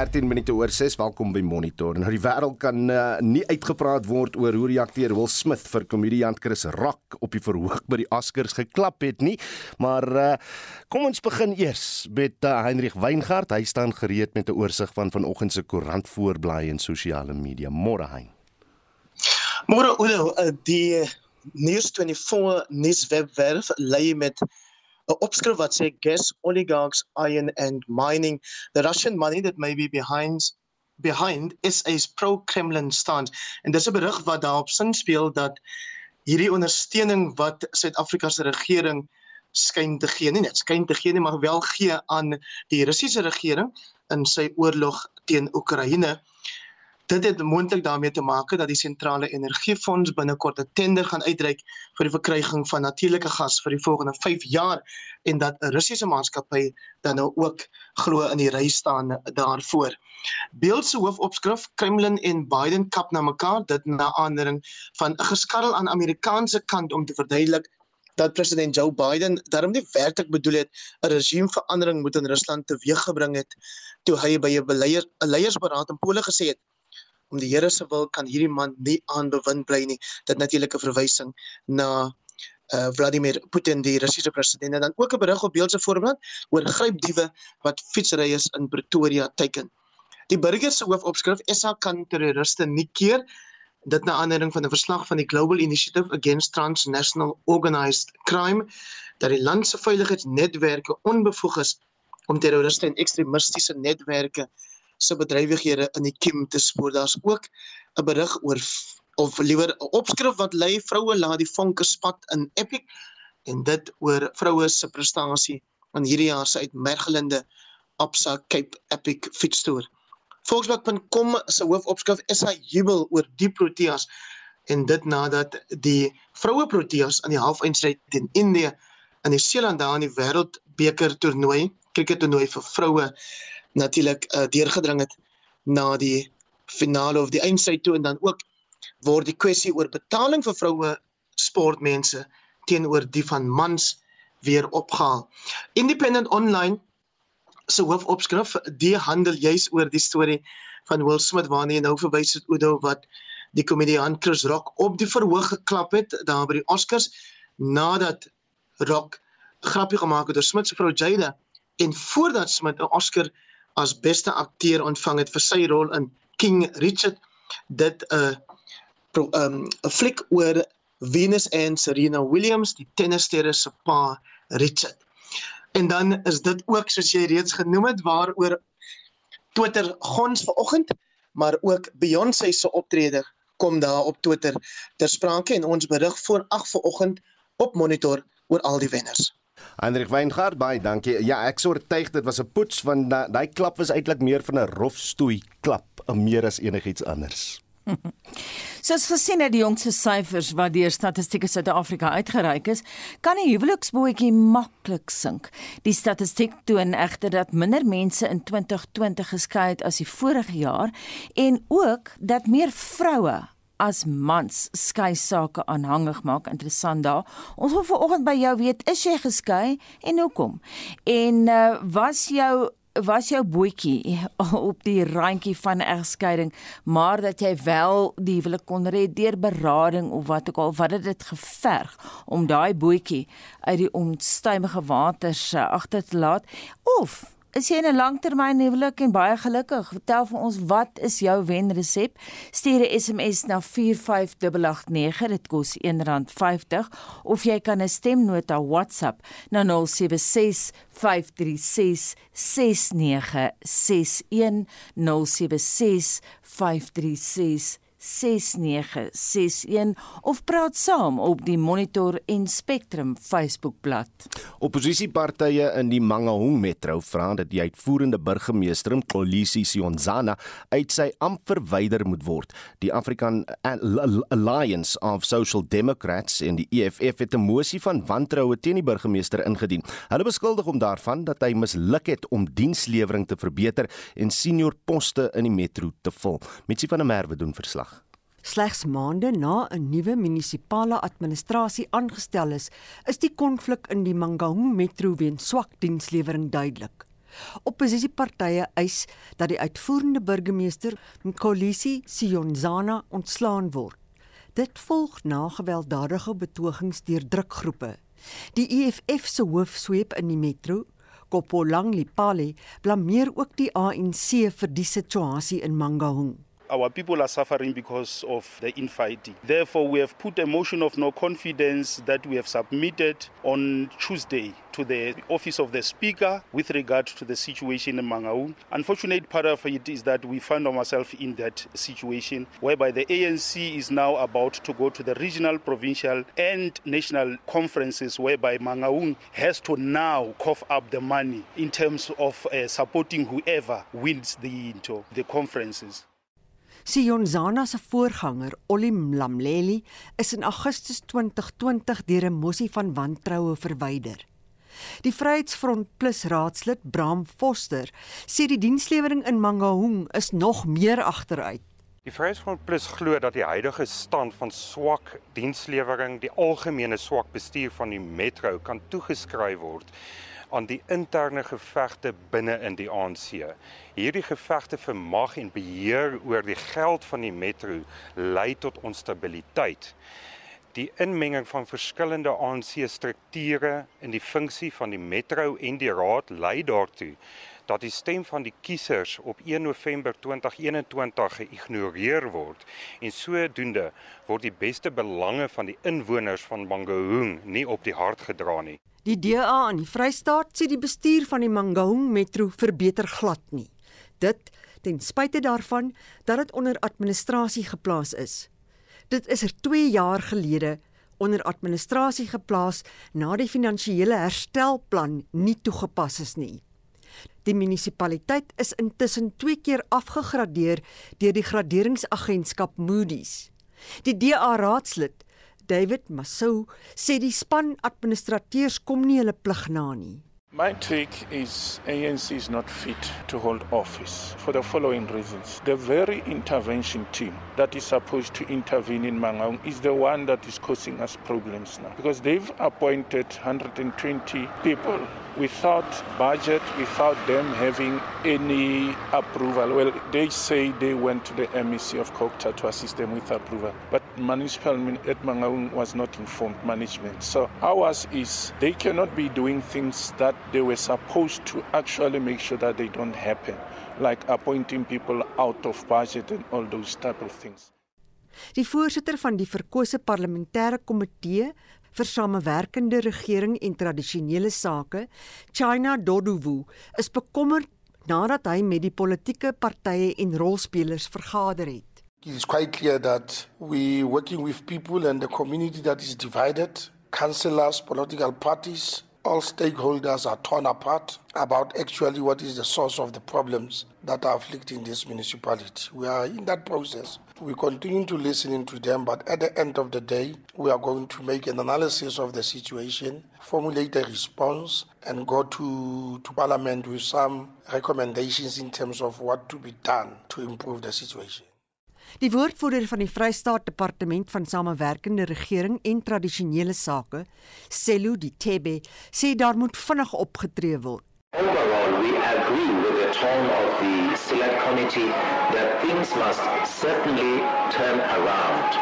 13 minute oor 6. Welkom by Monitor. Nou die wêreld kan uh, nie uitgepraat word oor hoe akteur Will Smith vir komediant Chris Rock op die verhoog by die Oscars geklap het nie. Maar uh, kom ons begin eers met uh, Heinrich Weingart. Hy staan gereed met 'n oorsig van vanoggend se koerant voorblaai en sosiale media. Môre hein. Môre Udo, die News24 nuuswebwerf lê met 'n opskrif wat sê gas oligarchs iron and mining. The russian money that may be behind behind SA's pro-Kremlin stance en dis 'n berig wat daarop sin speel dat hierdie ondersteuning wat Suid-Afrika se regering skyn te gee nie net skyn te gee nie maar wel gee aan die Russiese regering in sy oorlog teen Oekraïne Dit het moontlik daarmee te maak dat die sentrale energiefonds binnekort 'n tender gaan uitreik vir die verkryging van natuurlike gas vir die volgende 5 jaar en dat 'n Russiese maatskappy dan nou ook glo in die ry staan daarvoor. Beeld se hoofopskrif Kremlin en Biden kap na mekaar dit na aandering van 'n geskarrel aan Amerikaanse kant om te verduidelik dat president Joe Biden daarom nie werklik bedoel het 'n regimeverandering moet in Rusland teweeggebring het toe hy by 'n leiersberaad in Pole gesê het om die Here se wil kan hierdie man nie aanbewind bly nie. Dit natuurlik 'n verwysing na uh Vladimir Putin die Russiese president en dan ook 'n berig op beeldse voorblad oor grypdiewe wat fietsry is in Pretoria teiken. Die burger se hoofopskrif SA kan terroriste nie keer dit na aanleiding van 'n verslag van die Global Initiative Against Transnational Organized Crime dat die land se veiligheidsnetwerke onbevoeg is om terroriste en ekstremistiese netwerke se bedrywighede in die kiem te spoor. Daar's ook 'n berig oor of liewer 'n opskrif wat lei vroue laat die vonke spat in Epic en dit oor vroue se prestasie in hierdie jaar se uitmergelende Absa Cape Epic fietstoer. Volksblad.com se hoofopskrif is hy jubel oor die Proteas en dit nadat die vroue Proteas aan die halfeindstryd teen Indië in die Seeland daar in die wêreldbeker toernooi, cricket toernooi vir vroue natuurlik uh, deurgedring het na die finale of die eindstryd toe en dan ook word die kwessie oor betaling vir vroue sportmense teenoor die van mans weer opgehaal. Independent Online se hoofopskrif die handel juis oor die storie van Will Smith waarna jy nou verwys het Oudo wat die komediant Chris Rock op die verhoog geklap het daar by die Oscars nadat Rock grappie gemaak het oor Smith se vrou Jada en voordat Smith 'n Oscar as beste akteur ontvang het vir sy rol in King Richard dit 'n uh, 'n um, fliek oor Venus en Serena Williams die tennissterre se pa Richard. En dan is dit ook soos jy reeds genoem het waaroor Twitter gons vanoggend maar ook Beyoncé se optrede kom daar op Twitter ter sprake en ons berig voor 8 vanoggend op monitor oor al die wenners. Hendrik Weingart, baie dankie. Ja, ek sou oortuig dit was 'n poets want daai klap was eintlik meer van 'n rofstoei klap, meer as enigiets anders. Soos gesien het die jongste syfers wat deur Statistiek Suid-Afrika uitgereik is, kan 'n huweliksbootjie maklik sink. Die statistiek toon egter dat minder mense in 2020 geskei het as die vorige jaar en ook dat meer vroue as mans skei sake aanhangig maak interessant daar. Ons wil vanoggend by jou weet, is jy geskei en hoekom? En uh, was jou was jou boetjie op die randjie van egskeiding, maar dat jy wel die huwelik kon red deur berading of wat ook al wat het dit geverg om daai boetjie uit die onstuimige waters uh, agter te laat of Is jy in 'n langtermynhuwelik en baie gelukkig? Vertel vir ons wat is jou wenresep? Stuur 'n SMS na 45889. Dit kos R1.50 of jy kan 'n stemnota WhatsApp na 076 536 6961 076 536 6961 of praat saam op die Monitor en Spectrum Facebookblad. Opposisiepartye in die Mangaung Metro vra dat die uitvoerende burgemeester Kolisi Sionzana uit sy ampt verwyder moet word. Die African Alliance of Social Democrats en die EFF het 'n mosie van wantroue teen die burgemeester ingedien. Hulle beskuldig hom daarvan dat hy misluk het om dienslewering te verbeter en senior poste in die metro te vul. Mitsi van der Merwe doen verslag. Slegs maande na 'n nuwe munisipale administrasie aangestel is, is die konflik in die Mangaung Metro weens swak dienslewering duidelik. Opposisiepartye eis dat die uitvoerende burgemeester Mkolisi Siyonzana ontslaan word. Dit volg na gewelddadige betogings deur drukgroepe. Die EFF se hoofsweep in die metro, Kopolang Lipale, blameer ook die ANC vir die situasie in Mangaung. Our people are suffering because of the infighting. Therefore, we have put a motion of no confidence that we have submitted on Tuesday to the office of the speaker with regard to the situation in Mangaung. Unfortunate part of it is that we find ourselves in that situation whereby the ANC is now about to go to the regional, provincial, and national conferences whereby Mangaung has to now cough up the money in terms of uh, supporting whoever wins the, the conferences. Sionzana se voorganger, Ollie Mlamleli, is in Augustus 2020 deur 'n mosie van wantroue verwyder. Die Vryheidsfront Plus raadslid Bram Foster sê die dienslewering in Mangaung is nog meer agteruit. Die Vryheidsfront Plus glo dat die huidige stand van swak dienslewering, die algemene swak bestuur van die metro kan toegeskryf word aan die interne gevegte binne in die ANC. Hierdie gevegte vir mag en beheer oor die geld van die metro lei tot onstabiliteit. Die inmenging van verskillende ANC strukture in die funksie van die metro en die raad lei daartoe dat die stem van die kiesers op 1 November 2021 geïgnoreer word en sodoende word die beste belange van die inwoners van Mangaung nie op die hart gedra nie. Die DA in die Vrystaat sê die bestuur van die Mangaung Metro verbeter glad nie. Dit ten spyte daarvan dat dit onder administrasie geplaas is. Dit is er 2 jaar gelede onder administrasie geplaas na die finansiële herstelplan nie toegepas is nie. Die munisipaliteit is intussen 2 keer afgegradeer deur die graderingsagentskap Moody's. Die DA raadslid David Masou sê die span administrateurs kom nie hulle plig na nie. My take is ANC is not fit to hold office for the following reasons. The very intervention team that is supposed to intervene in Mangaung is the one that is causing us problems now because they've appointed 120 people without budget, without them having any approval. Well, they say they went to the MEC of Kokta to assist them with approval, but municipal at was not informed management. So ours is they cannot be doing things that they were supposed to actually make sure that they don't happen, like appointing people out of budget and all those type of things. Die voorsitter van die verkose parlementêre komitee vir samewerkende regering en tradisionele sake, China Dodowu, is bekommerd nadat hy met die politieke partye en rolspelers vergader het. It is quite clear that we working with people and the community that is divided, councillors, political parties, all stakeholders are torn apart about actually what is the source of the problems that are afflicting this municipality. We are in that process. We continue to listen to them, but at the end of the day, we are going to make an analysis of the situation, formulate a response, and go to, to Parliament with some recommendations in terms of what to be done to improve the situation. Die woordvoerder van die Vrystaat Departement van Samewerkende Regering en Tradisionele Sake, Selu Ditebe, sê daar moet vinnig opgetree word. Overall, we agree with the tone of the select committee that things must certainly turn around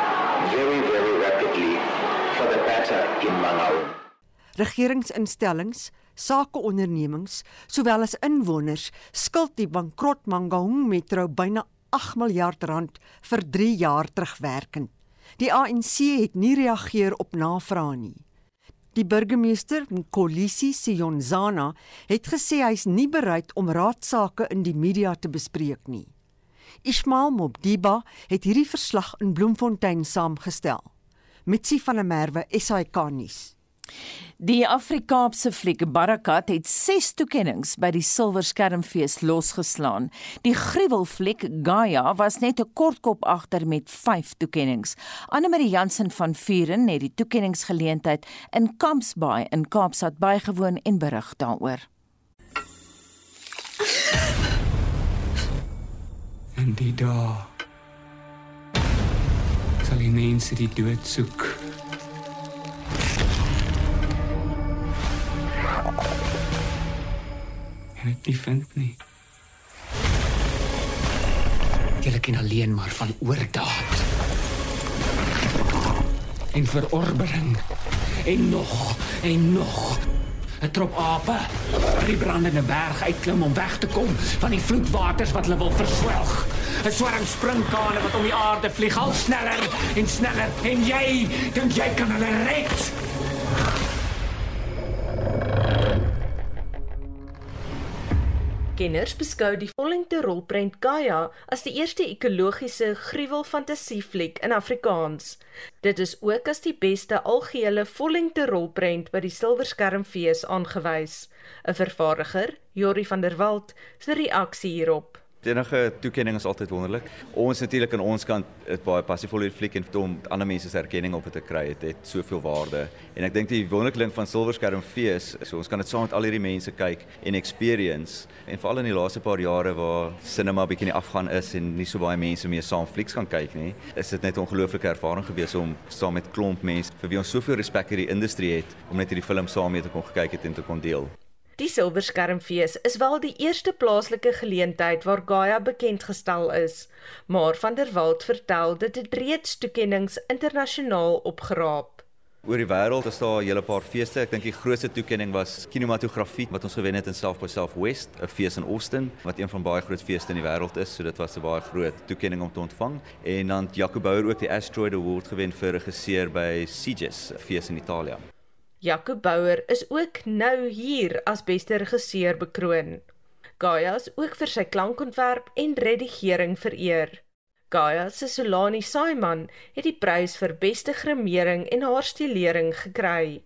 very, very rapidly for the better in Mangaung. Regeringsinstellings, sakeondernemings, sowel as inwoners skuld die bankrot Mangaung Metro byna 8 miljard rand vir 3 jaar terugwerkend. Die ANC het nie reageer op navrae nie. Die burgemeester, Nkolisi Siyonzana, het gesê hy's nie bereid om raadsake in die media te bespreek nie. Ismail Mobdiba het hierdie verslag in Bloemfontein saamgestel. Mitsi van der Merwe, SAK nuus. Die Afrikaanse fliek Barakat het 6 toekenninge by die Silwer Skermfees losgeslaan. Die gruwelfliek Gaia was net 'n kortkop agter met 5 toekenninge. Anne-Marie Jansen van Vuren het die toekenningsgeleentheid in Kampsbaai in Kaapstad bygewoon en berig daaroor. En die dag sal die mense die dood soek. Dit nie vind nie. Julle ken alleen maar van oordaad. En verorbering. En nog en nog. 'n Trop ape by die brandende berg uitklim om weg te kom van die vloedwaters wat hulle wil verswelg. 'n Swarm sprinkane wat om die aarde vlieg al sneller en sneller en jy dink jy kan hulle red? Kenners beskou die vollengte rolprent Gaia as die eerste ekologiese gruwelfantasiefliek in Afrikaans. Dit is ook as die beste algehele vollengte rolprent by die Silverskermfees aangewys. 'n Vervaardiger, Jori van der Walt, se reaksie hierop. Enige toekenning is altyd wonderlik. Ons natuurlik aan ons kant is baie passievol oor die fliek en om ander mense se erkenning op te kry. Dit het soveel waarde. En ek dink die wonderlike ding van Silverskerm Fees, so ons kan dit saam met al hierdie mense kyk en experience. En veral in die laaste paar jare waar cinema bietjie afgaan is en nie so baie mense meer saam flieks kan kyk nie, is dit net 'n ongelooflike ervaring gewees om saam met klomp mense vir wie ons soveel respek hierdie industrie het om net hierdie film saam mee te kon kyk het en te kon deel. Die Silverskermfees is wel die eerste plaaslike geleentheid waar Gaia bekend gestel is, maar van der Walt vertel dit het reeds toekenninge internasionaal opgeraap. Oor die wêreld is daar 'n hele paar feeste. Ek dink die grootste toekenning was kinematografie wat ons gewen het in South by Southwest, 'n fees in Austin wat een van baie groot feeste in die wêreld is, so dit was 'n baie groot toekenning om te ontvang. En dan Jaco Bouwer ook die Asteroid Award gewen vir regisseur by CGS, 'n fees in Italië. Jaco Bouwer is ook nou hier as beste regisseur bekroon. Gaia is ook vir sy klankontwerp en redigering vereer. Gaia se Solani Saiman het die prys vir beste grimering en haarstilering gekry.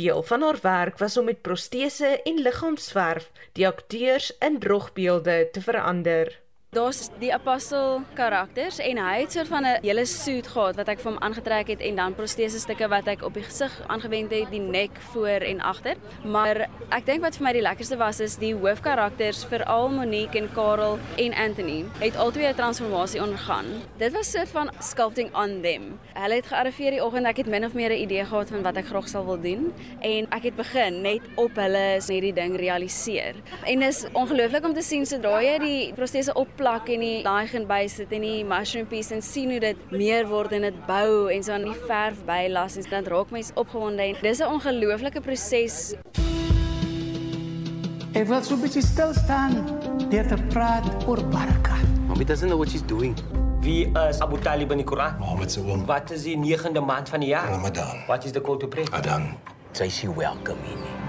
Deel van haar werk was om met protese en liggaamsverf die akteurs in drogbeelde te verander. Daar's die apostel karakters en hy het soort van 'n hele suit gehad wat ek vir hom aangetrek het en dan protese stukke wat ek op die gesig aangewend het, die nek voor en agter. Maar ek dink wat vir my die lekkerste was is die hoofkarakters, veral Monique en Karel en Anthony, het albei 'n transformasie ondergaan. Dit was soort van sculpting on them. Hulle het gearriveer die oggend, ek het min of meer 'n idee gehad van wat ek graag sal wil doen en ek het begin net op hulle hierdie ding realiseer. En is ongelooflik om te sien sodra jy die protese op plak en die daai gaan bysit en die mushroom piece en sien hoe dit meer word en dit bou en so aan die verf bylas en dan raak mens opgewonde en dis 'n ongelooflike proses. Ek wil so 'n bietjie stil staan deur te praat oor Baraka. Mommy doesn't know what she's doing. Wie is Abu Talib in die Koran? Mohammed se oom. Wat is die 9de maand van die jaar? Ramadan. What is the call to pray? Adan. Say she welcome me.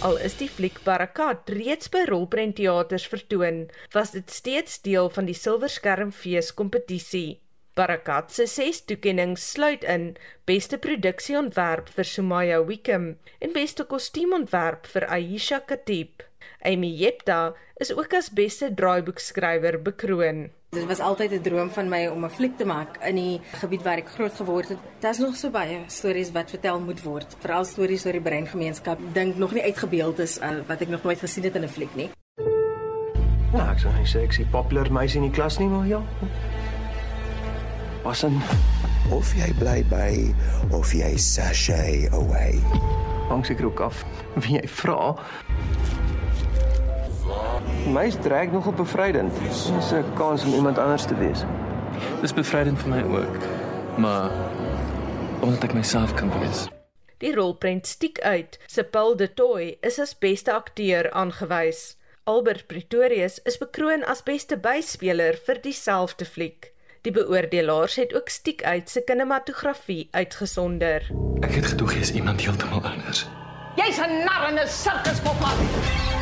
Al is die fliek Barakat reeds by rolprentteaters vertoon, was dit steeds deel van die Silverskermfees kompetisie. Barakat se ses toekenninge sluit in beste produksieontwerp vir Sumaya Wickham en beste kostuumontwerp vir Aisha Khatib. Amy Jepta is ook as beste draaiboekskrywer bekroon. Dit was altyd 'n droom van my om 'n fliek te maak in die gebied waar ek groot geword het. Daar's nog so baie stories wat vertel moet word, veral stories oor die breingemeenskap. Dink nog nie uitgebeeld is uh, wat ek nog nooit gesien het in 'n fliek nie. Nou, ek sou nie sê ek is popular meisie in die klas nie, maar ja. Wasin of jy bly by of jy sashay away. Hang seker ook af wie jy vra. Meis trek nog op bevrydend. Dis 'n kans om iemand anders te wees. Dis bevrydend vir my ook. Maar omdat ek myself kan wees. Die rolprent stiek uit. Sepul de Toy is as beste akteur aangewys. Albert Pretorius is bekroon as beste byspeler vir dieselfde fliek. Die beoordelaars het ook stiek uit se kinematografie uitgesonder. Ek het gedoog jy's iemand heeltemal anders. Jy's 'n nar en 'n sirkuspopman.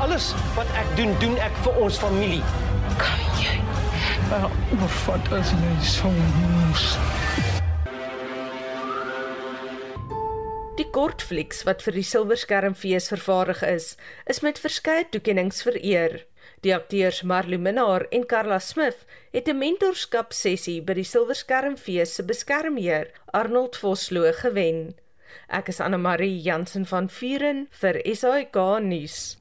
Alles wat ek doen, doen ek vir ons familie. Kan jy? Nou, wat as jy so moes? Die kortflieks wat vir die Silverskermfees vervaardig is, is met verskeie toekenninge vereer. Die akteurs Marley Minnar en Karla Smith het 'n mentorskap sessie by die Silverskermfees se beskermheer Arnold Vosloo gewen. Ek is Anne Marie Jansen van Vuren vir SAK nuus.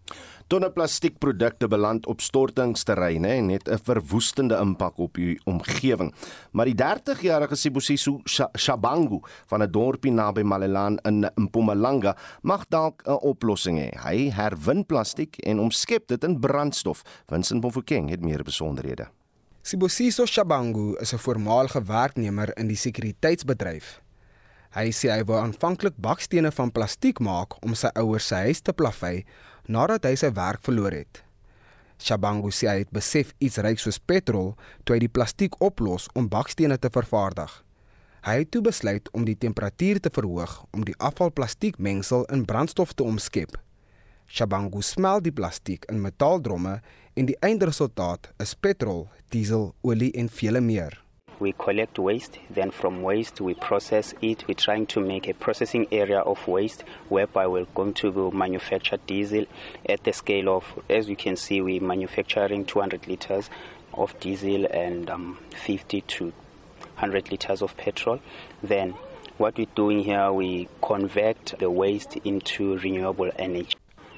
Tonne plastiekprodukte beland op stortingsterreine en het 'n verwoestende impak op die omgewing. Maar die 30-jarige Sibusiso Shabangu van 'n dorpie naby Malelan in Mpumalanga mag dalk 'n oplossing hê. Hy herwin plastiek en omskep dit in brandstof. Vincent Mofokeng het meer besonderhede. Sibusiso Shabangu is 'n voormalige werknemer in die sekuriteitsbedryf. Hy sê hy wou aanvanklik bakstene van plastiek maak om sy ouers se huis te plavei nadat hy sy werk verloor het. Shabangu sê hy het besef iets ryk soos petrol toe hy die plastiek oplos om bakstene te vervaardig. Hy het toe besluit om die temperatuur te verhoog om die afvalplastiekmengsel in brandstof te omskep. Shabangu smelt die plastiek in metaaldromme en die eindresultaat is petrol, diesel, olie en vele meer. We collect waste then from waste we process it. We're trying to make a processing area of waste whereby we're going to manufacture diesel at the scale of as you can see we're manufacturing 200 liters of diesel and um, 50 to 100 liters of petrol. Then what we're doing here we convert the waste into renewable energy.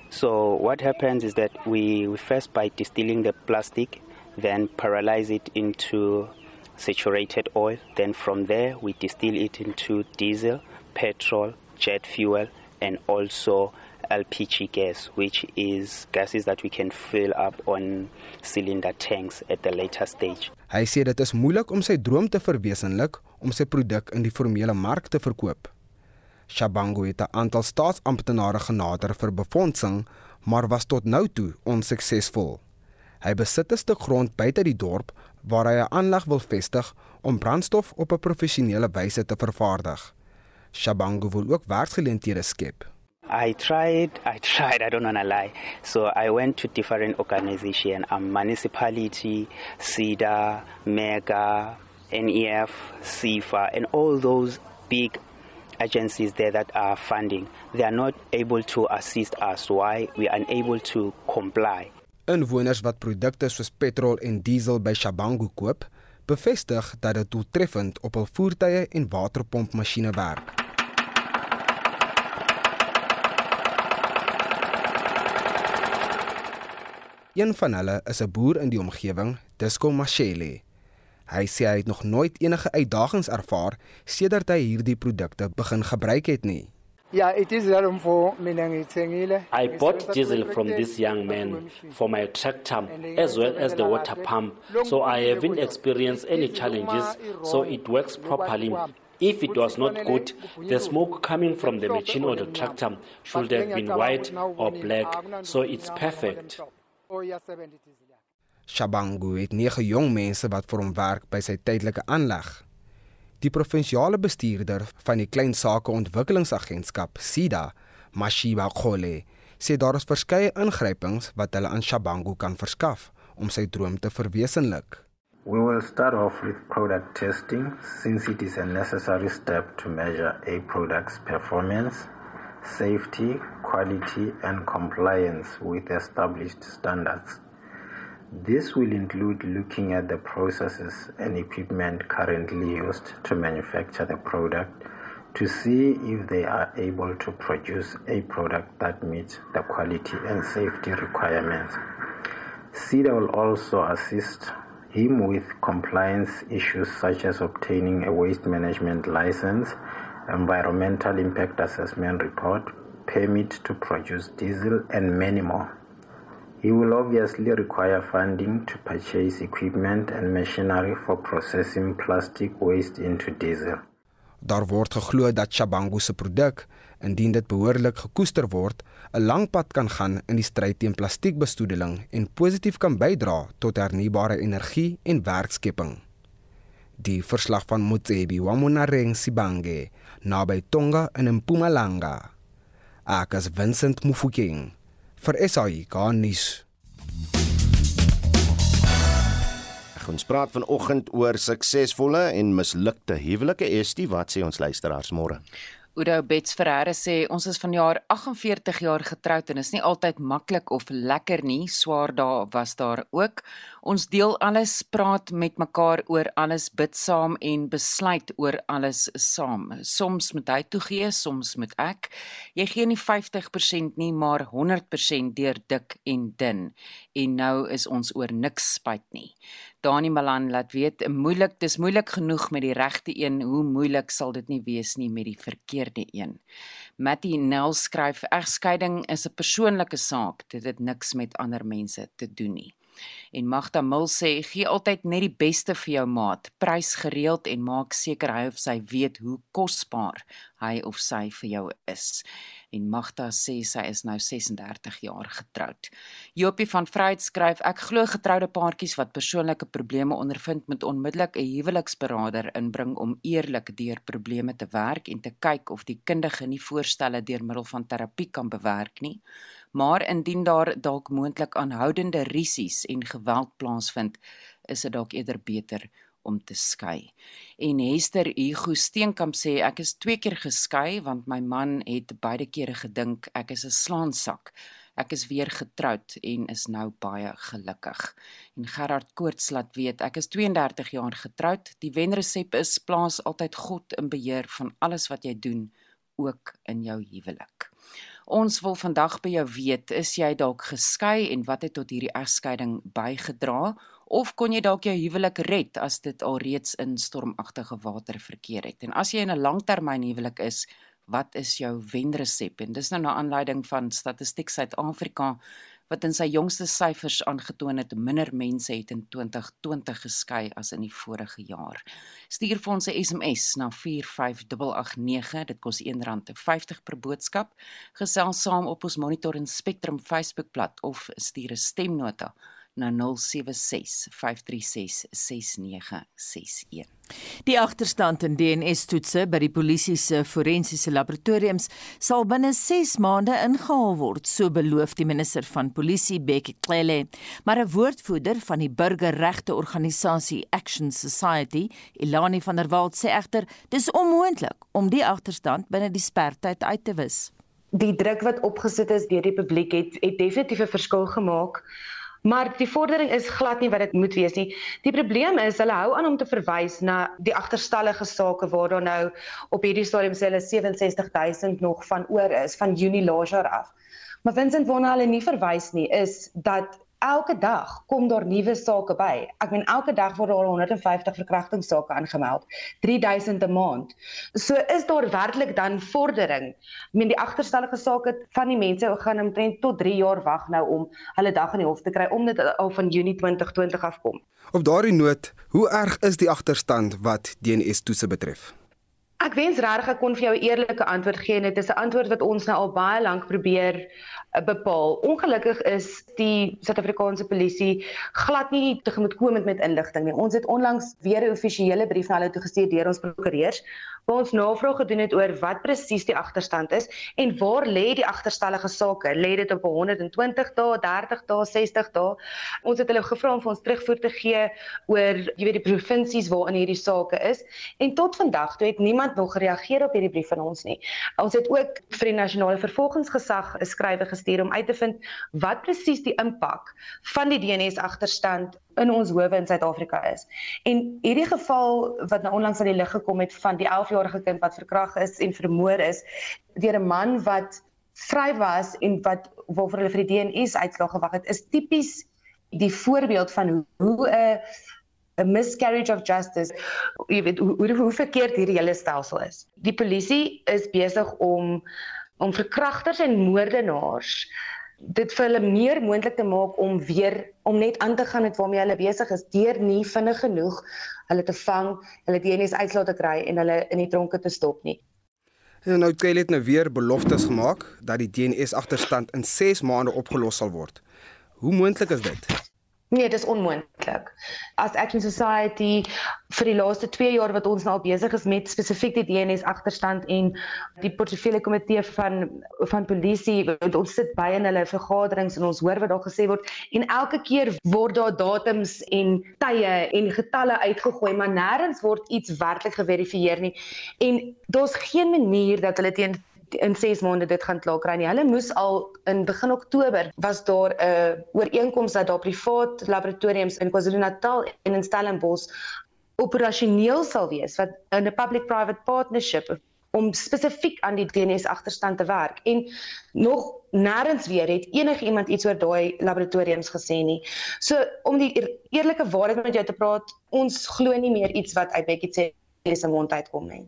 So what happens is that we, we first by distilling the plastic then paralyze it into saturated oil. Then from there, we distill it into diesel, petrol, jet fuel, and also LPG gas, which is gases that we can fill up on cylinder tanks at the later stage. Hy sê dit is moeilik om sy droom te verwesenlik om sy produk in die formele mark te verkoop. Shabangu het 'n aantal staatsamptenare genader vir befondsing, maar was tot nou toe onsuksesvol. Hy besit 'n stuk grond buite die dorp waar hy 'n aanleg wil vestig om brandstof op 'n professionele wyse te vervaardig. Shabangu wil ook werksgeleenthede skep. I tried, I tried, I don't want to lie. So I went to different organizations, um, municipality, SIDA, MEGA, NEF, SIFA, and all those big agencies there that are funding. They are not able to assist us. Why? We are unable to comply. Inwoners wat produkte soos petrol en diesel by Shabangu koop, bevestig dat dit doeltreffend op hul voertuie en waterpompmasjiene werk. Een van hulle is 'n boer in die omgewing, Disco Mashele. Hy sê hy het nog nooit enige uitdagings ervaar sedert hy hierdie produkte begin gebruik het nie. Yeah, it is for I bought diesel from this young man for my tractor as well as the water pump, so I haven't experienced any challenges, so it works properly. If it was not good, the smoke coming from the machine or the tractor should have been white or black, so it's perfect. Shabangu het nege jong mense wat vir hom werk by sy tydelike aanleg. Die provinsiale bestuurder van die Klein Sake Ontwikkelingsagentskap, SIDA, Mashiba Khole, sê daar is verskeie ingrypings wat hulle aan Shabangu kan verskaf om sy droom te verwesenlik. We will start off with product testing since it is a necessary step to measure a product's performance, safety, quality and compliance with established standards. This will include looking at the processes and equipment currently used to manufacture the product to see if they are able to produce a product that meets the quality and safety requirements. CEDA will also assist him with compliance issues such as obtaining a waste management license, environmental impact assessment report, permit to produce diesel, and many more. He will obviously require funding to purchase equipment and machinery for processing plastic waste into diesel. Daar word geglo dat Shabangu se produk, indien dit behoorlik gekoester word, 'n lang pad kan gaan in die stryd teen plastiekbesoedeling en positief kan bydra tot hernubare energie en werkskepping. Die verslag van Motsebi wa Monareng Sibange naby Tonga in Mpumalanga. Akas Vincent Mufokeng vir SAI Garnis. Ons praat vanoggend oor suksesvolle en mislukte huwelike. Estie, wat sê ons luisteraars môre? Oudo Bets Ferreira sê ons is vanjaar 48 jaar getroud en is nie altyd maklik of lekker nie. Swaar dae was daar ook. Ons deel alles, praat met mekaar oor alles, bid saam en besluit oor alles saam. Soms moet hy toegee, soms moet ek. Jy gee nie 50% nie, maar 100% deur dik en dun. En nou is ons oor niks spyt nie. Dani Malan laat weet, moeilik, dis moeilik genoeg met die regte een, hoe moeilik sal dit nie wees nie met die verkeerde een. Matty Nel skryf, egskeiding is 'n persoonlike saak, dit het niks met ander mense te doen nie. En Magda Mil sê gee altyd net die beste vir jou maat, prys gereeld en maak seker hy of sy weet hoe kosbaar hy of sy vir jou is en Magda sê sy is nou 36 jaar getroud. Jopie van Vryheid skryf ek glo getroude paartjies wat persoonlike probleme ondervind moet onmiddellik 'n huweliksberader inbring om eerlik deur probleme te werk en te kyk of die kundige nie voorstelle deur middel van terapie kan bewerk nie. Maar indien daar dalk moontlik aanhoudende risies en geweld plaasvind, is dit dalk eerder beter om te skei. En Hester Hugo Steenkamp sê ek is twee keer geskei want my man het beide kere gedink ek is 'n slaansak. Ek is weer getroud en is nou baie gelukkig. En Gerard Koorts laat weet ek is 32 jaar getroud. Die wenresep is plaas altyd God in beheer van alles wat jy doen, ook in jou huwelik. Ons wil vandag by jou weet, is jy dalk geskei en wat het tot hierdie egskeiding bygedra? Of kon jy dalk jou huwelik red as dit alreeds in stormagtige water verkeer het. En as jy in 'n langtermyn huwelik is, wat is jou wenresep? En dis nou na aanleiding van Statistiek Suid-Afrika wat in sy jongste syfers aangetoon het minder mense het in 2020 geskei as in die vorige jaar. Stuur vir ons 'n SMS na 45889, dit kos R1.50 per boodskap. Gesels saam op ons Monitor en Spectrum Facebookblad of stuur 'n stemnota na 0765366961. Die agterstand in DNA-toetse by die polisie se forensiese laboratoriums sal binne 6 maande ingehaal word, so beloof die minister van polisie Bekkie Cele. Maar 'n woordvoerder van die burgerregte organisasie Action Society, Elani van der Walt, sê egter dis onmoontlik om die agterstand binne die spertyd uit te wis. Die druk wat opgesit is deur die publiek het, het definitief 'n verskil gemaak. Maar die vordering is glad nie wat dit moet wees nie. Die probleem is hulle hou aan om te verwys na die agterstallige sake waar daar nou op hierdie stadium sê hulle 67000 nog van oor is van Junie laas jaar af. Maar Vincent waarna hulle nie verwys nie is dat elke dag kom daar nuwe sake by. Ek meen elke dag word daar 150 verkrachtingssake aangemeld, 3000 'n maand. So is daar werklik dan vordering. Ek meen die agterstallige sake van die mense gaan omtrent tot 3 jaar wag nou om hulle dag in die hof te kry om dit al van Junie 2020 afkom. Op daardie noot, hoe erg is die agterstand wat DNS toetse betref? Ek wens regtig ek kon vir jou 'n eerlike antwoord gee en dit is 'n antwoord wat ons nou al baie lank probeer bepaal. Ongelukkig is die Suid-Afrikaanse polisie glad nie tegemoetkomend met inligting nie. Ons het onlangs weer 'n offisiële brief na hulle toe gestuur deur ons prokureurs waar ons navraag gedoen het oor wat presies die agterstand is en waar lê die agterstallige sake? Lê dit op 120 dae, 30 dae, 60 dae? Ons het hulle gevra om vir ons terugvoer te gee oor jy weet die provinsies waarin hierdie sake is en tot vandag toe het niemand nog gereageer op hierdie brief van ons nie. Ons het ook vir die nasionale vervolgingsgesag 'n skrywe gestuur om uit te vind wat presies die impak van die DNS agterstand in ons howe in Suid-Afrika is. En hierdie geval wat nou onlangs aan die lig gekom het van die 11-jarige kind wat verkragt is en vermoor is deur 'n man wat vry was en wat waarvoor hulle vir die DNS uitslag gewag het, is tipies die voorbeeld van hoe 'n 'n miscarriage of justice, jy weet hoe hoe, hoe verkeerd hierdie hele stelsel is. Die polisie is besig om om verkragters en moordenaars dit vir hulle meer moontlik te maak om weer om net aan te gaan met waarmee hulle besig is deur nie vinnig genoeg hulle te vang, hulle DNS uitslae te kry en hulle in die tronke te stop nie. En nou Kelly het nou weer beloftes gemaak dat die DNS agterstand in 6 maande opgelos sal word. Hoe moontlik is dit? Nee, dis onmoontlik. As Action Society vir die laaste 2 jaar wat ons nou besig is met spesifiek die DNS agterstand en die portefeulje komitee van van polisie, ons sit by in hulle vergaderings en ons hoor wat daar gesê word en elke keer word daar datums en tye en getalle uitgegooi, maar nêrens word iets werklik geverifieer nie. En daar's geen manier dat hulle teen in 6 maande dit gaan klaar kry nie. Hulle moes al in begin Oktober was daar 'n uh, ooreenkoms dat daar privaat laboratoriums in KwaZulu-Natal en in Stellenbosch operasioneel sal wees wat in 'n public-private partnership om spesifiek aan die DNS agterstand te werk en nog nêrens weer het enige iemand iets oor daai laboratoriums gesê nie. So om die eerlike waarheid met jou te praat, ons glo nie meer iets wat uit Bekkie se mond uitkom nie.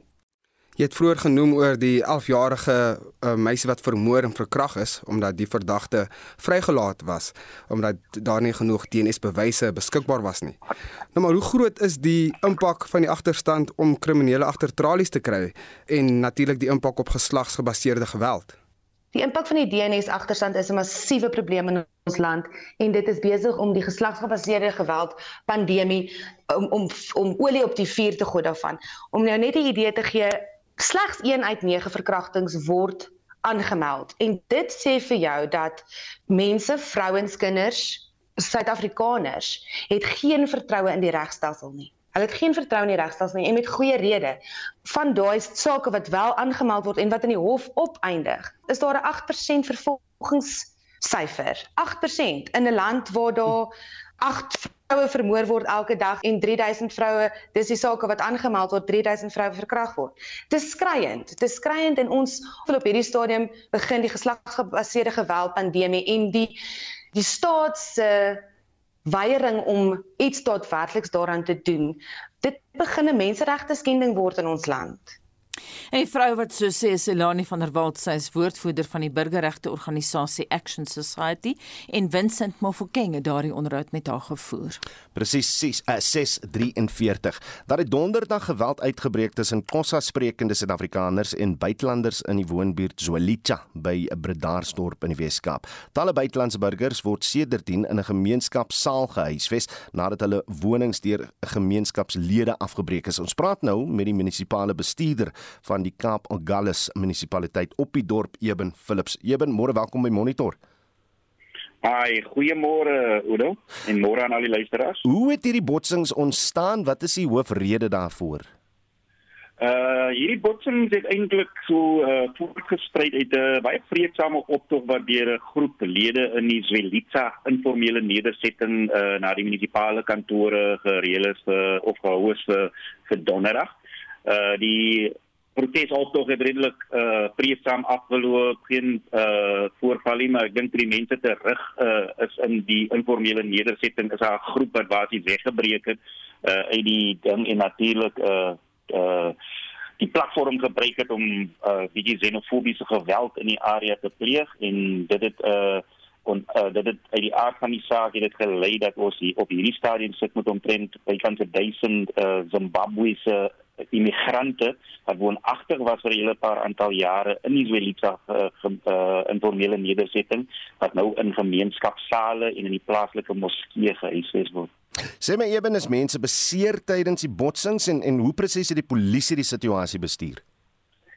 Jy het vroeër genoem oor die 11-jarige uh, meisie wat vermoor en verkrag is omdat die verdagte vrygelaat was omdat daar nie genoeg DNA-bewyse beskikbaar was nie. Nou maar hoe groot is die impak van die agterstand om kriminele agtertralies te kry en natuurlik die impak op geslagsgebaseerde geweld? Die impak van die DNA-agterstand is 'n massiewe probleem in ons land en dit is besig om die geslagsgebaseerde geweld pandemie om om om olie op die vuur te gooi daarvan. Om nou net 'n idee te gee, slegs 1 uit 9 verkrachtings word aangemeld. En dit sê vir jou dat mense, vrouens, kinders, Suid-Afrikaners het geen vertroue in die regstelsel nie. Hulle het geen vertroue in die regstelsel nie en met goeie rede. Van daai sake wat wel aangemeld word en wat in die hof opeindig, is daar 'n 8% vervolgingssyfer. 8% in 'n land waar daar 8 vroue vermoor word elke dag en 3000 vroue, dis die sake wat aangemeld word, 3000 vroue verkragt word. Dis skriend. Dis skriend en ons wil op hierdie stadium begin die geslagsgebaseerde geweld pandemie en die die staat se weiering om iets daadwerkliks daaraan te doen. Dit begin 'n menseregte skending word in ons land. En die vrou wat so sê Selani van der Walt sy is woordvoerder van die burgerregte organisasie Action Society en Vincent Mofokeng het daardie onderhoud met haar gevoer. Presies 6 uh, 643. Daar het donderdag geweld uitgebreek tussen Kossa sprekende Suid-Afrikaners en buitelanders in die woonbuurt Zwelitsha by Bredasdorp in die Weskaap. Talle buitelandse burgers word sedertdien in 'n gemeenskapsaal gehuisves nadat hulle wonings deur gemeenskapslede afgebreek is. Ons praat nou met die munisipale bestuurder van die Kaap Agulhas munisipaliteit op die dorp Eben Philips. Eben, môre welkom by Monitor. Hi, goeiemôre Oudo en môre aan al die luisteraars. Hoe het hierdie botsings ontstaan? Wat is die hoofrede daarvoor? Uh hierdie botsing het eintlik so uh voortgesprei uit 'n uh, baie vredesame optog wat deur 'n groep lede in die Zwelitsa informele nedersetting uh na die munisipale kantore gereël is uh, of gehou is vir, vir donderdag. Uh die protesoptog het redelik uh vreedsaam afgeloop, geen uh voorvalle, maar ek dink die mense terug uh is in die informele nedersetting is 'n groep wat basies weggebreek het uh uit die ding en natuurlik uh uh die platform gebruik het om uh bietjie xenofobiese geweld in die area te pleeg en dit het uh en uh, dit het uit die aard van die saak het dit gelei dat ons hier op hierdie stadium sit met omtrent bykans 1000 uh Zimbabwese immigrante wat woonagtig was vir 'n hele paar aantal jare in die Zwelitsa uh, uh, informele nedersetting wat nou in gemeenskapsale en in die plaaslike moskee gehuisves word. Sê my ewen is mense beseer tydens die botsings en en hoe presies het die polisie die situasie bestuur?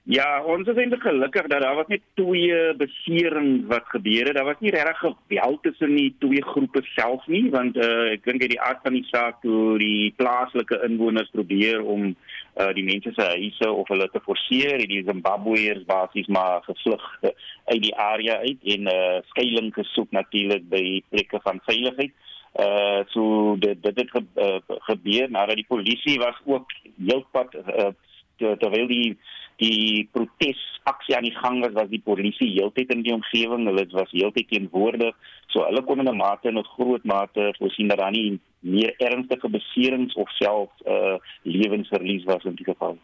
Ja, ons is eintlik gelukkig dat daar was net twee beserings wat gebeur het. Daar was nie regtig geweld tussen die twee groepe self nie, want uh, ek dink uit die aard van die saak toe die plaaslike inwoners probeer om uh, die mense se huise of hulle te forceer, het die Zimbabweërs basies maar gevlug uh, uit die area uit en uh, skuilings gesoek natuurlik by plekke van veiligheid. Uh so dit dit het ge, uh, gebeur nadat die polisie was ook heelpad uh, terwyl die die protesaksie aan die gang was, was die polisie heeltyd in die omgewing, hulle was heeltyd teenwoordig. So hulle kon in 'n mate en 'n groot mate voorsien dat daar nie meer ernstige beserings of self uh lewensverlies was in die geval.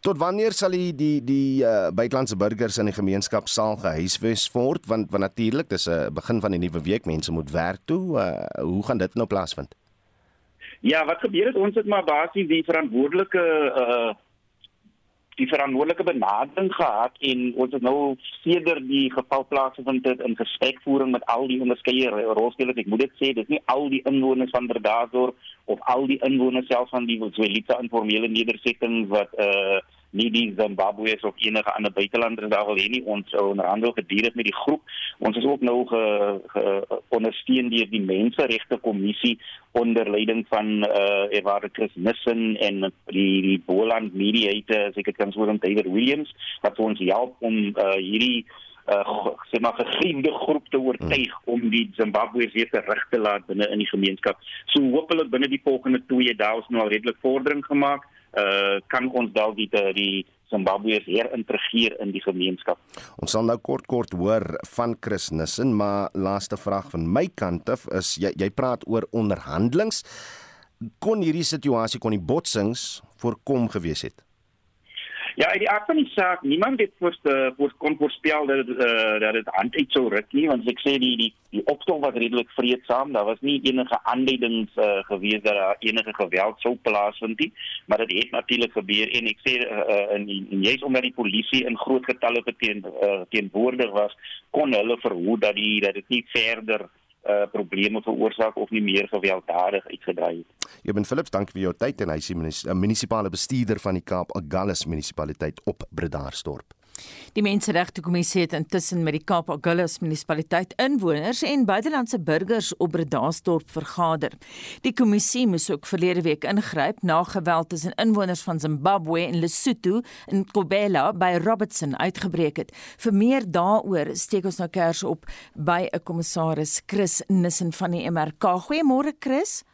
Tot wanneer sal die die die uh, buitelandse burgers in die gemeenskap saal gehuisves word want want natuurlik dis 'n uh, begin van die nuwe week mense moet werk toe uh, hoe gaan dit nou plaasvind? Ja, wat gebeur het ons het maar basies die verantwoordelike uh die verantwoordelike benadering gehad en ons het nou sedert die geval plaasgevind het in gesprekvoering met al die onderskeie rolspelers. Ek moet dit sê, dit is nie al die inwoners van Bredasdorp of al die inwoners selfs van die Zwelitsa informele nedersettings wat uh nie die Zimbabweërs of enige ander buitelanders daar wil hê nie. Ons onderhandel gedurig met die groep. Ons is ook nou ge, ge ondersteun deur die Menseregte Kommissie onder leiding van eh uh, Evar Chris Nissen en die die Boland Mediator, seker kan sou dan David Williams wat ons help om uh, hierdie uh sê maar gevriende groep te oortuig hmm. om die Zimbabweërs weer terug te laat binne in die gemeenskap. So hopelik binne die volgende 2 dae ons nou al redelik vordering gemaak uh kan ons dalk die die Zimbabweërs herintegreer in die gemeenskap. Ons sal nou kort kort hoor van Chris Nissen, maar laaste vraag van my kant af is jy jy praat oor onderhandelings. Kon hierdie situasie kon die botsings voorkom gewees het? Ja, uit die aard van die saak, niemand het voor voor kon voorspel dat dit uh, dat dit hand uit sou ruk nie, want ek sê die die die optog was redelik vreedsaam. Daar was nie enige aanleidings uh, gewees dat daar enige geweld sou plaasvind nie, maar dit het natuurlik gebeur en ek sê uh, in en jy's omdat die polisie in groot getalle teen uh, teenwoordig was, kon hulle verhoed dat die dat dit nie verder uh probleme veroorsaak of nie meer gewelddadig uitgedraai het. Eben Philips, dankie vir jou tyd en hy is die munisipale bestuurder van die Kaap Agulhas munisipaliteit op Bredasdorp. Die Menseregte Kommissie het intussen met die Kaap Agulhas munisipaliteit inwoners en buitelandse burgers op Bredasdorp vergader. Die kommissie moes ook verlede week ingryp na geweld tussen inwoners van Zimbabwe en Lesotho in Kobela by Robertson uitgebreek het. Vir meer daaroor steek ons nou kers op by 'n kommissaris Chris Nissen van die MRK. Goeiemôre Chris.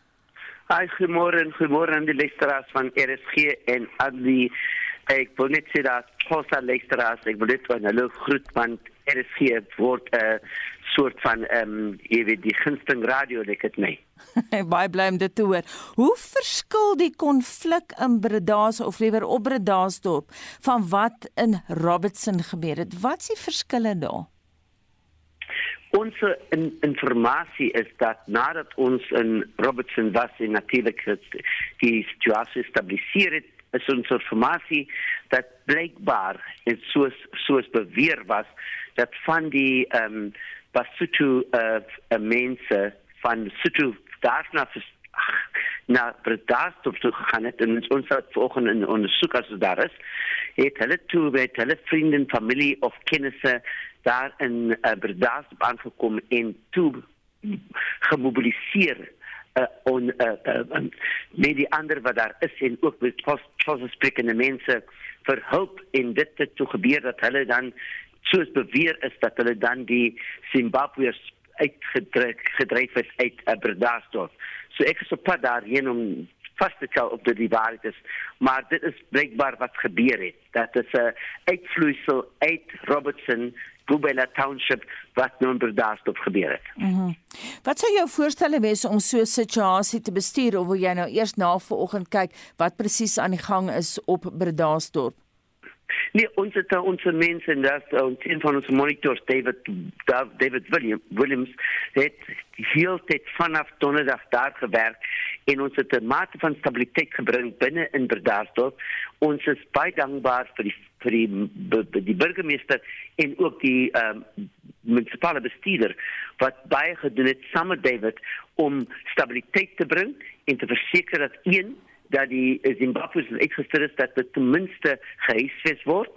Hi, goeiemôre en goeiemôre aan die luisteraars van RSG en aan die Ek wil net sê dat Kosa Lekteras, ek wil net van hulle groet want hier word 'n uh, soort van ehm um, jy weet die gunsteling radio ek het my. Baie bly om dit te hoor. Hoe verskil die konflik in Breda's of liewer op Bredasdorp van wat in Robertson gebeur het? Wat is die verskille daar? Ons in, informasie is dat nadat ons in Robertson was en natuurlik die situasie stabiliseer het, is ons informasie dat blykbaar en soos soos beweer was dat van die ehm um, Basotho uh, uh mense van Sotho daarna na Bredast op toe gegaan het en ons het vanoggend in ondersoek as dit daar is het hulle toe met hulle vriende en familie of kennisse daar in uh, Bredast aangekom en toe gemobiliseer uh, on uh, uh, um, met die ander wat daar is en ook met possprekende mense vir hulp en dit het toe gebeur dat hulle dan soos beweer is dat hulle dan die Zimbabweërs uitgedruk gedryf het uit Aberdasdorp. So ek is op pad daarheen om vas te stel op die waarheid is, maar dit is blykbaar wat gebeur het. Dat is 'n uitvloeisel uit Robertson Gubela Township wat nou in Bredasdorp gebeur het. Mm wat sou jou voorstelle wees om so 'n situasie te bestuur of wil jy nou eers na vanoggend kyk wat presies aan die gang is op Bredasdorp? Nee, ons het ons mense en dat ons een van ons monitors David David William, Williams het heel tyd vanaf donderdag daar gewerk en ons het 'n mate van stabiliteit gebring binne in Bredasdorp. Ons is baie dankbaar vir die vir die die burgemeester en ook die um, munisipale bestuurder wat baie gedoen het saam met David om stabiliteit te bring en te verseker dat een dat die Zimbabwe's uitgestuur is dat dit ten minste gehuisves word.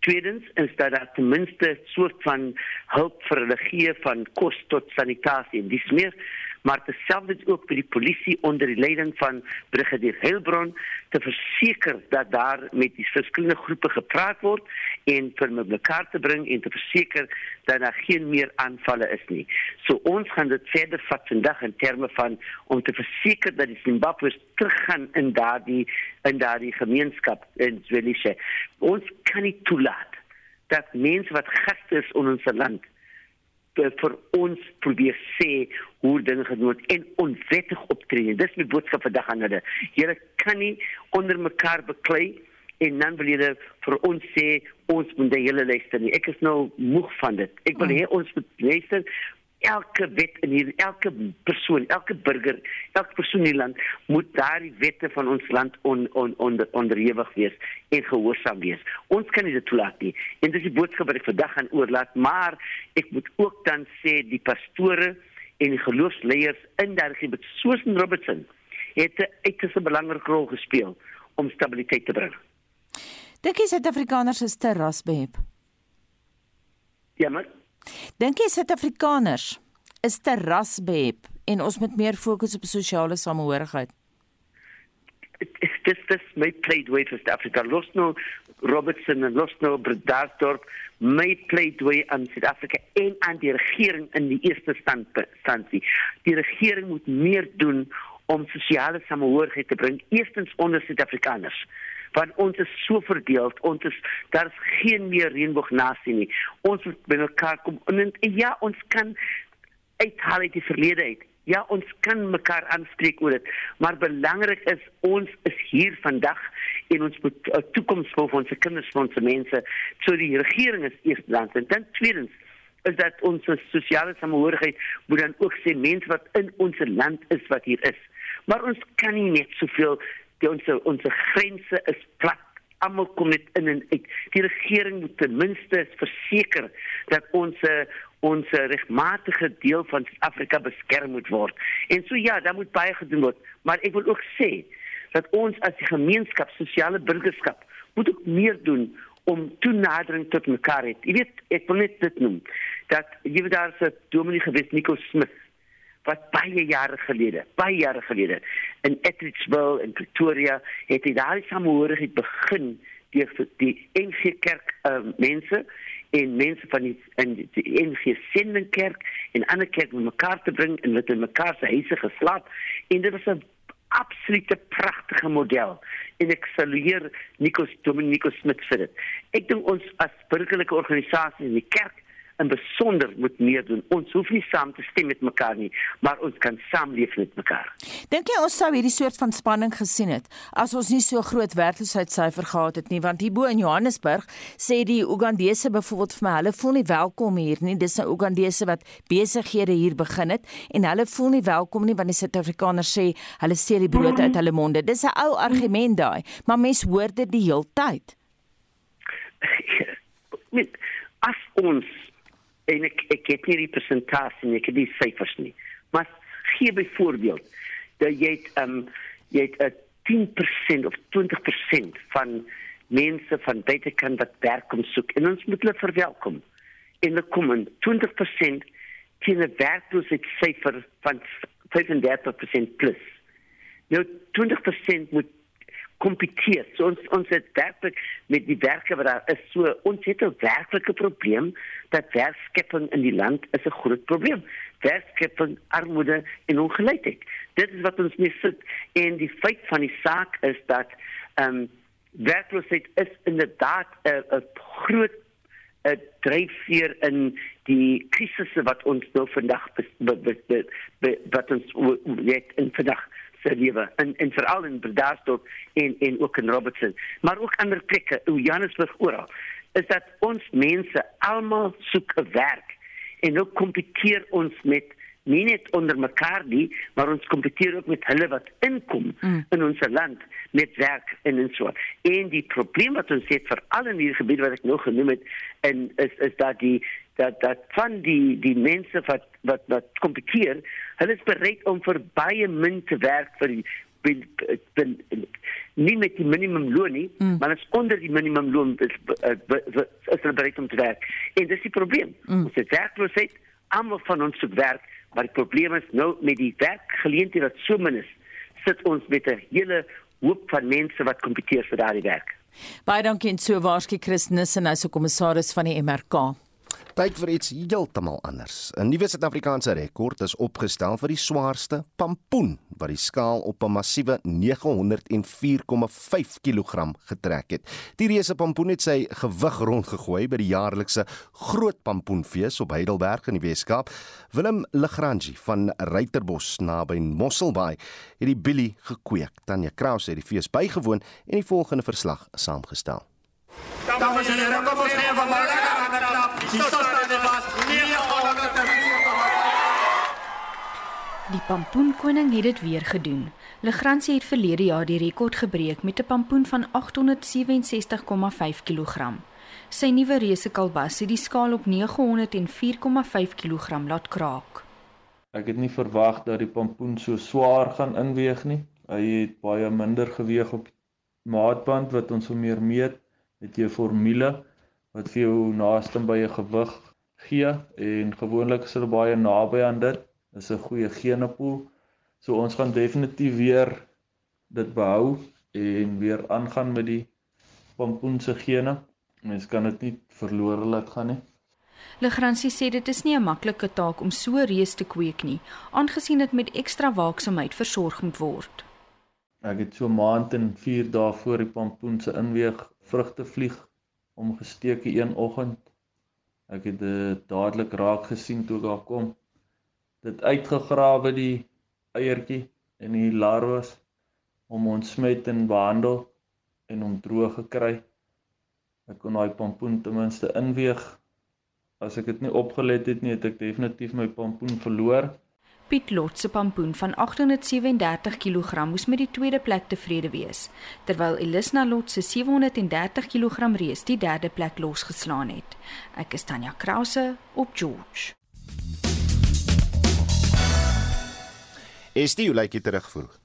Tweedens is dat daar ten minste soort van hulp vir hulle gee van kos tot sanitasie en dis meer maar terselfdertyd ook vir die polisie onder die leiding van brigadier Heilbron te verseker dat daar met die verskillende groepe gepraat word en vir mekaar te bring en te verseker dat daar geen meer aanvalle is nie. So ons gaan dit verder vat vandag in terme van om te verseker dat die Zimbabwe's teruggaan in daardie in daardie gemeenskap in Zwelische. Ons kan nie toelaat dat mense wat gaste is in ons land vir ons probeer sê hoe dinge genoem en onwettig optree. Dis my boodskap vandag aan hulle. Julle kan nie onder mekaar beklei en dan wil julle vir ons sê ons moet die hele luister nie. Ek is nou moeg van dit. Ek wil hê ons moet luister elke wet in hier elke persoon, elke burger, elke persoon in die land moet daardie wette van ons land on, on, onder onderhewig wees en gehoorsaam wees. Ons kan nie dit toelaat nie. En dis die boodskap wat ek vandag gaan oorlaat, maar ek moet ook dan sê die pastore en die geloofsleiers in daardie gebied soos in Robertson het 'n uiters belangrike rol gespeel om stabiliteit te bring. Dink jy Suid-Afrikaners is te rasbehep? Ja, maar Dink jy Suid-Afrikaners is te rasbehep en ons moet meer fokus op sosiale samehorigheid? Dis dis my pleidway vir Suid-Afrika. Los nou Robertson en los nou Bredasdorp my pleidway aan Suid-Afrika en aan die regering in die eerste instansie. Die regering moet meer doen om sosiale samehorigheid te bring eerstens onder Suid-Afrikaners want ons is so verdeel ons is daar's geen meer reënboognasie nie. Ons moet by mekaar kom en, en ja ons kan uithaal uit die verlede uit. Ja ons kan mekaar aanspreek oor dit. Maar belangrik is ons is hier vandag en ons moet 'n toekoms vir ons kinders vir ons mense. So die regering is eerstens en dan tweedens is dat ons sosiale samehorigheid moet dan ook sê mense wat in ons land is wat hier is. Maar ons kan nie net soveel die ons ons grense is plat. Almal kom net in en uit. Die regering moet ten minste verseker dat ons ons regmatige deel van Suid-Afrika beskerm moet word. En so ja daar moet baie gedoen word. Maar ek wil ook sê dat ons as die gemeenskap sosiale burgerskap moet ook meer doen om toenadering tot mekaar het jy weet ek wil net dit noem dat jy weet daar is 'n dominee gewees Nico Smith wat baie jare gelede, baie jare gelede in Ettrichville in Pretoria het hy daai samehorigheid begin deur die NG Kerk uh, mense en mense van die in die NG Sendingkerk en ander kerk met mekaar te bring en met mekaar se huise geslaap en dit was 'n absolute pragtige model en ek salueer Nikos Dominikus Smith vir dit. Ek dink ons as burgerlike organisasie in die kerk en besonder moet meer doen. Ons hoef nie saam te stem met mekaar nie, maar ons kan saamleef met mekaar. Dink jy ons sou hierdie soort van spanning gesien het as ons nie so groot werkloosheidsyfer gehad het nie, want hierbo in Johannesburg sê die Ugandese byvoorbeeld vir my, hulle voel nie welkom hier nie. Dis 'n Ugandese wat besighede hier begin het en hulle voel nie welkom nie want die Suid-Afrikaners sê hulle steel die brood uit hulle monde. Dis 'n ou argument daai, maar mense hoor dit die heeltyd. Met as ons en ek ek het nie die persentasie nie, ek het die syfers nie. Maar gee byvoorbeeld dat jy het um jy het 'n 10% of 20% van mense van buitekant wat werk kom soek en ons moet hulle verwelkom. En hulle kom in 20% teen 'n werkloosheidsyfer van 35% plus. Nou 20% moet kompeteer. So ons ons het werklik met die werke wat daar is so ons het 'n werklike probleem dat werkskepping in die land is 'n groot probleem. Werkskepping, armoede en ongelykheid. Dit is wat ons mee sit en die feit van die saak is dat ehm um, werkloosheid is inderdaad 'n groot 'n dryfveer in die krisisse wat ons nou vandag wat ons weet in vandag se lewe in en veral in Bredasdorp en en ook in Robertson maar ook ander plekke in Johannesburg oral is dat ons mense almal soek 'n werk en nou kompeteer ons met nie net onder mekaar nie maar ons kompeteer ook met hulle wat inkom mm. in ons land met werk en en so en die probleem wat ons het veral in hierdie gebied wat ek nou genoem het en is is dat die dat dat van die die mense wat wat wat kompeteer, hulle is bereid om vir baie min te werk vir die bin, bin, nie met die minimumloon nie, mm. maar is onder die minimumloon is is hulle bereid om te werk. En dis die probleem. Mm. Ons het werkloosheid, almal van ons soek werk, maar die probleem is nou met die werkgeleenthede wat so min is, sit ons met 'n hele hoop van mense wat kompeteer vir daardie werk. Baie dankie en so waarskynlik Christus en hyse kommissaris van die MRK. Tyd vir iets heeltemal anders. 'n Nuwe Suid-Afrikaanse rekord is opgestel vir die swaarste pampoen wat die skaal op 'n massiewe 904,5 kg getrek het. Die reuse pampoen het sy gewig rondgegooi by die jaarlikse Groot Pampoenfees op Heidelberg in die Weskaap. Willem Legrandji van Ruiterbos naby Mosselbaai het die billy gekweek. Tanya Kraus het die fees bygewoon en die volgende verslag saamgestel. Dames en here, kom ons neem van my lekker aan die klap. Die sosste was 900 Die pampoenkoning het dit weer gedoen. Legrandsie het verlede jaar die rekord gebreek met 'n pampoen van 867,5 kg. Sy nuwe reuse kalbas het die skaal op 904,5 kg laat kraak. Ek het nie verwag dat die pampoen so swaar gaan inweeg nie. Hy het baie minder geweg op maatband wat ons hom meer meet. Jy 'n formule wat vir jou naaste by 'n gewig gee en gewoonlik is hulle baie naby aan dit is 'n goeie genepool. So ons gaan definitief weer dit behou en weer aangaan met die pompoen se gene. Mens kan dit nie verlore laat gaan nie. Legrandsie sê dit is nie 'n maklike taak om so reus te kweek nie, aangesien dit met ekstra waaksaamheid versorg moet word. Ek het so maand en 4 dae voor die pompoen se inweeg vrugte vlieg om gesteek een oggend. Ek het dit dadelik raak gesien toe ek daar kom dit uitgegrawe die eiertjie en die larwes om ontsmet en behandel en om droog gekry. Ek kon daai pompoen ten minste inweeg. As ek dit nie opgelet het nie, het ek definitief my pompoen verloor. Piet Lot se pompoen van 837 kg moes met die tweede plek tevrede wees, terwyl Elisna Lot se 730 kg reus die derde plek losgeslaan het. Ek is Tanya Krause op George. Is dit hoe lyk dit terugvoer?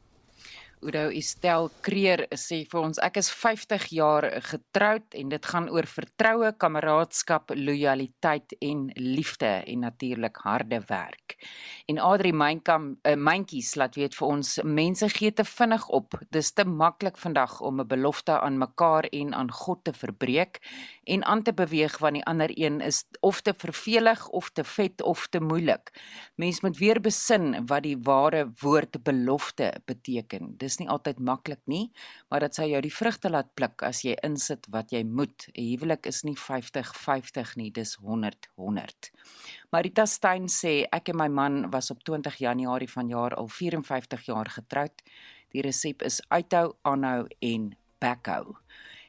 Oudo Estel Kreer sê vir ons ek is 50 jaar getroud en dit gaan oor vertroue, kameraadskap, lojaliteit en liefde en natuurlik harde werk. En Adri Mynkam, uh, myntjies laat weet vir ons mense gee te vinnig op. Dis te maklik vandag om 'n belofte aan mekaar en aan God te verbreek en aan te beweeg want die ander een is of te vervelig of te vet of te moeilik. Mens moet weer besin wat die ware woord belofte beteken. Dis nie altyd maklik nie, maar dit sal jou die vrugte laat pluk as jy insit wat jy moet. 'n Huwelik is nie 50-50 nie, dis 100-100. Marita Stein sê ek en my man was op 20 Januarie vanjaar al 54 jaar getroud. Die resep is uithou, aanhou en backhou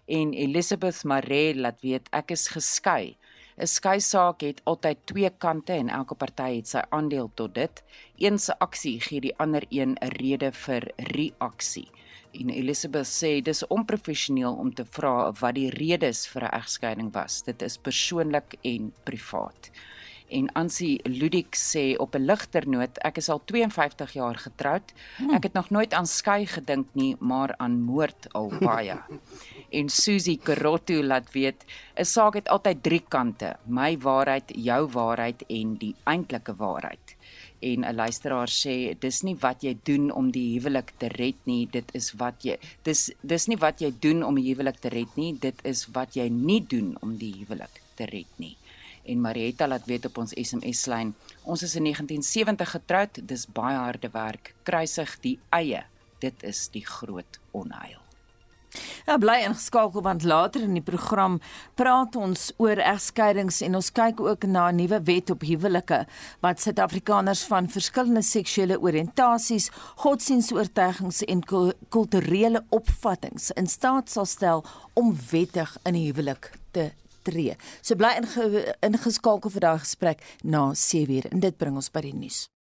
en Elizabeth Maree laat weet ek is geskei. 'n Skei saak het altyd twee kante en elke party het sy aandeel tot dit. Een se aksie gee die ander een 'n rede vir reaksie. En Elizabeth sê dis onprofessioneel om te vra wat die redes vir 'n egskeiding was. Dit is persoonlik en privaat. En Ansie Ludik sê op 'n ligter noot, ek is al 52 jaar getroud. Ek het nog nooit aan skei gedink nie, maar aan moord al baie. en Susie Karotto laat weet, 'n saak het altyd drie kante: my waarheid, jou waarheid en die eintlike waarheid. En 'n luisteraar sê dis nie wat jy doen om die huwelik te red nie, dit is wat jy dis dis nie wat jy doen om die huwelik te red nie, dit is wat jy nie doen om die huwelik te red nie en Marietta laat weet op ons SMS lyn. Ons is in 1970 getroud, dis baie harde werk. Kruisig die eie. Dit is die groot onheil. Ja, bly ingeskakel want later in die program praat ons oor egskeidings en ons kyk ook na 'n nuwe wet op huwelike wat Suid-Afrikaners van verskillende seksuele oriëntasies, godsdienstoortuigings en kulturele opvattinge in staat sal stel om wettig in 'n huwelik te tree. So bly inge, ingeskakel vir daai gesprek na 7uur en dit bring ons by die nuus.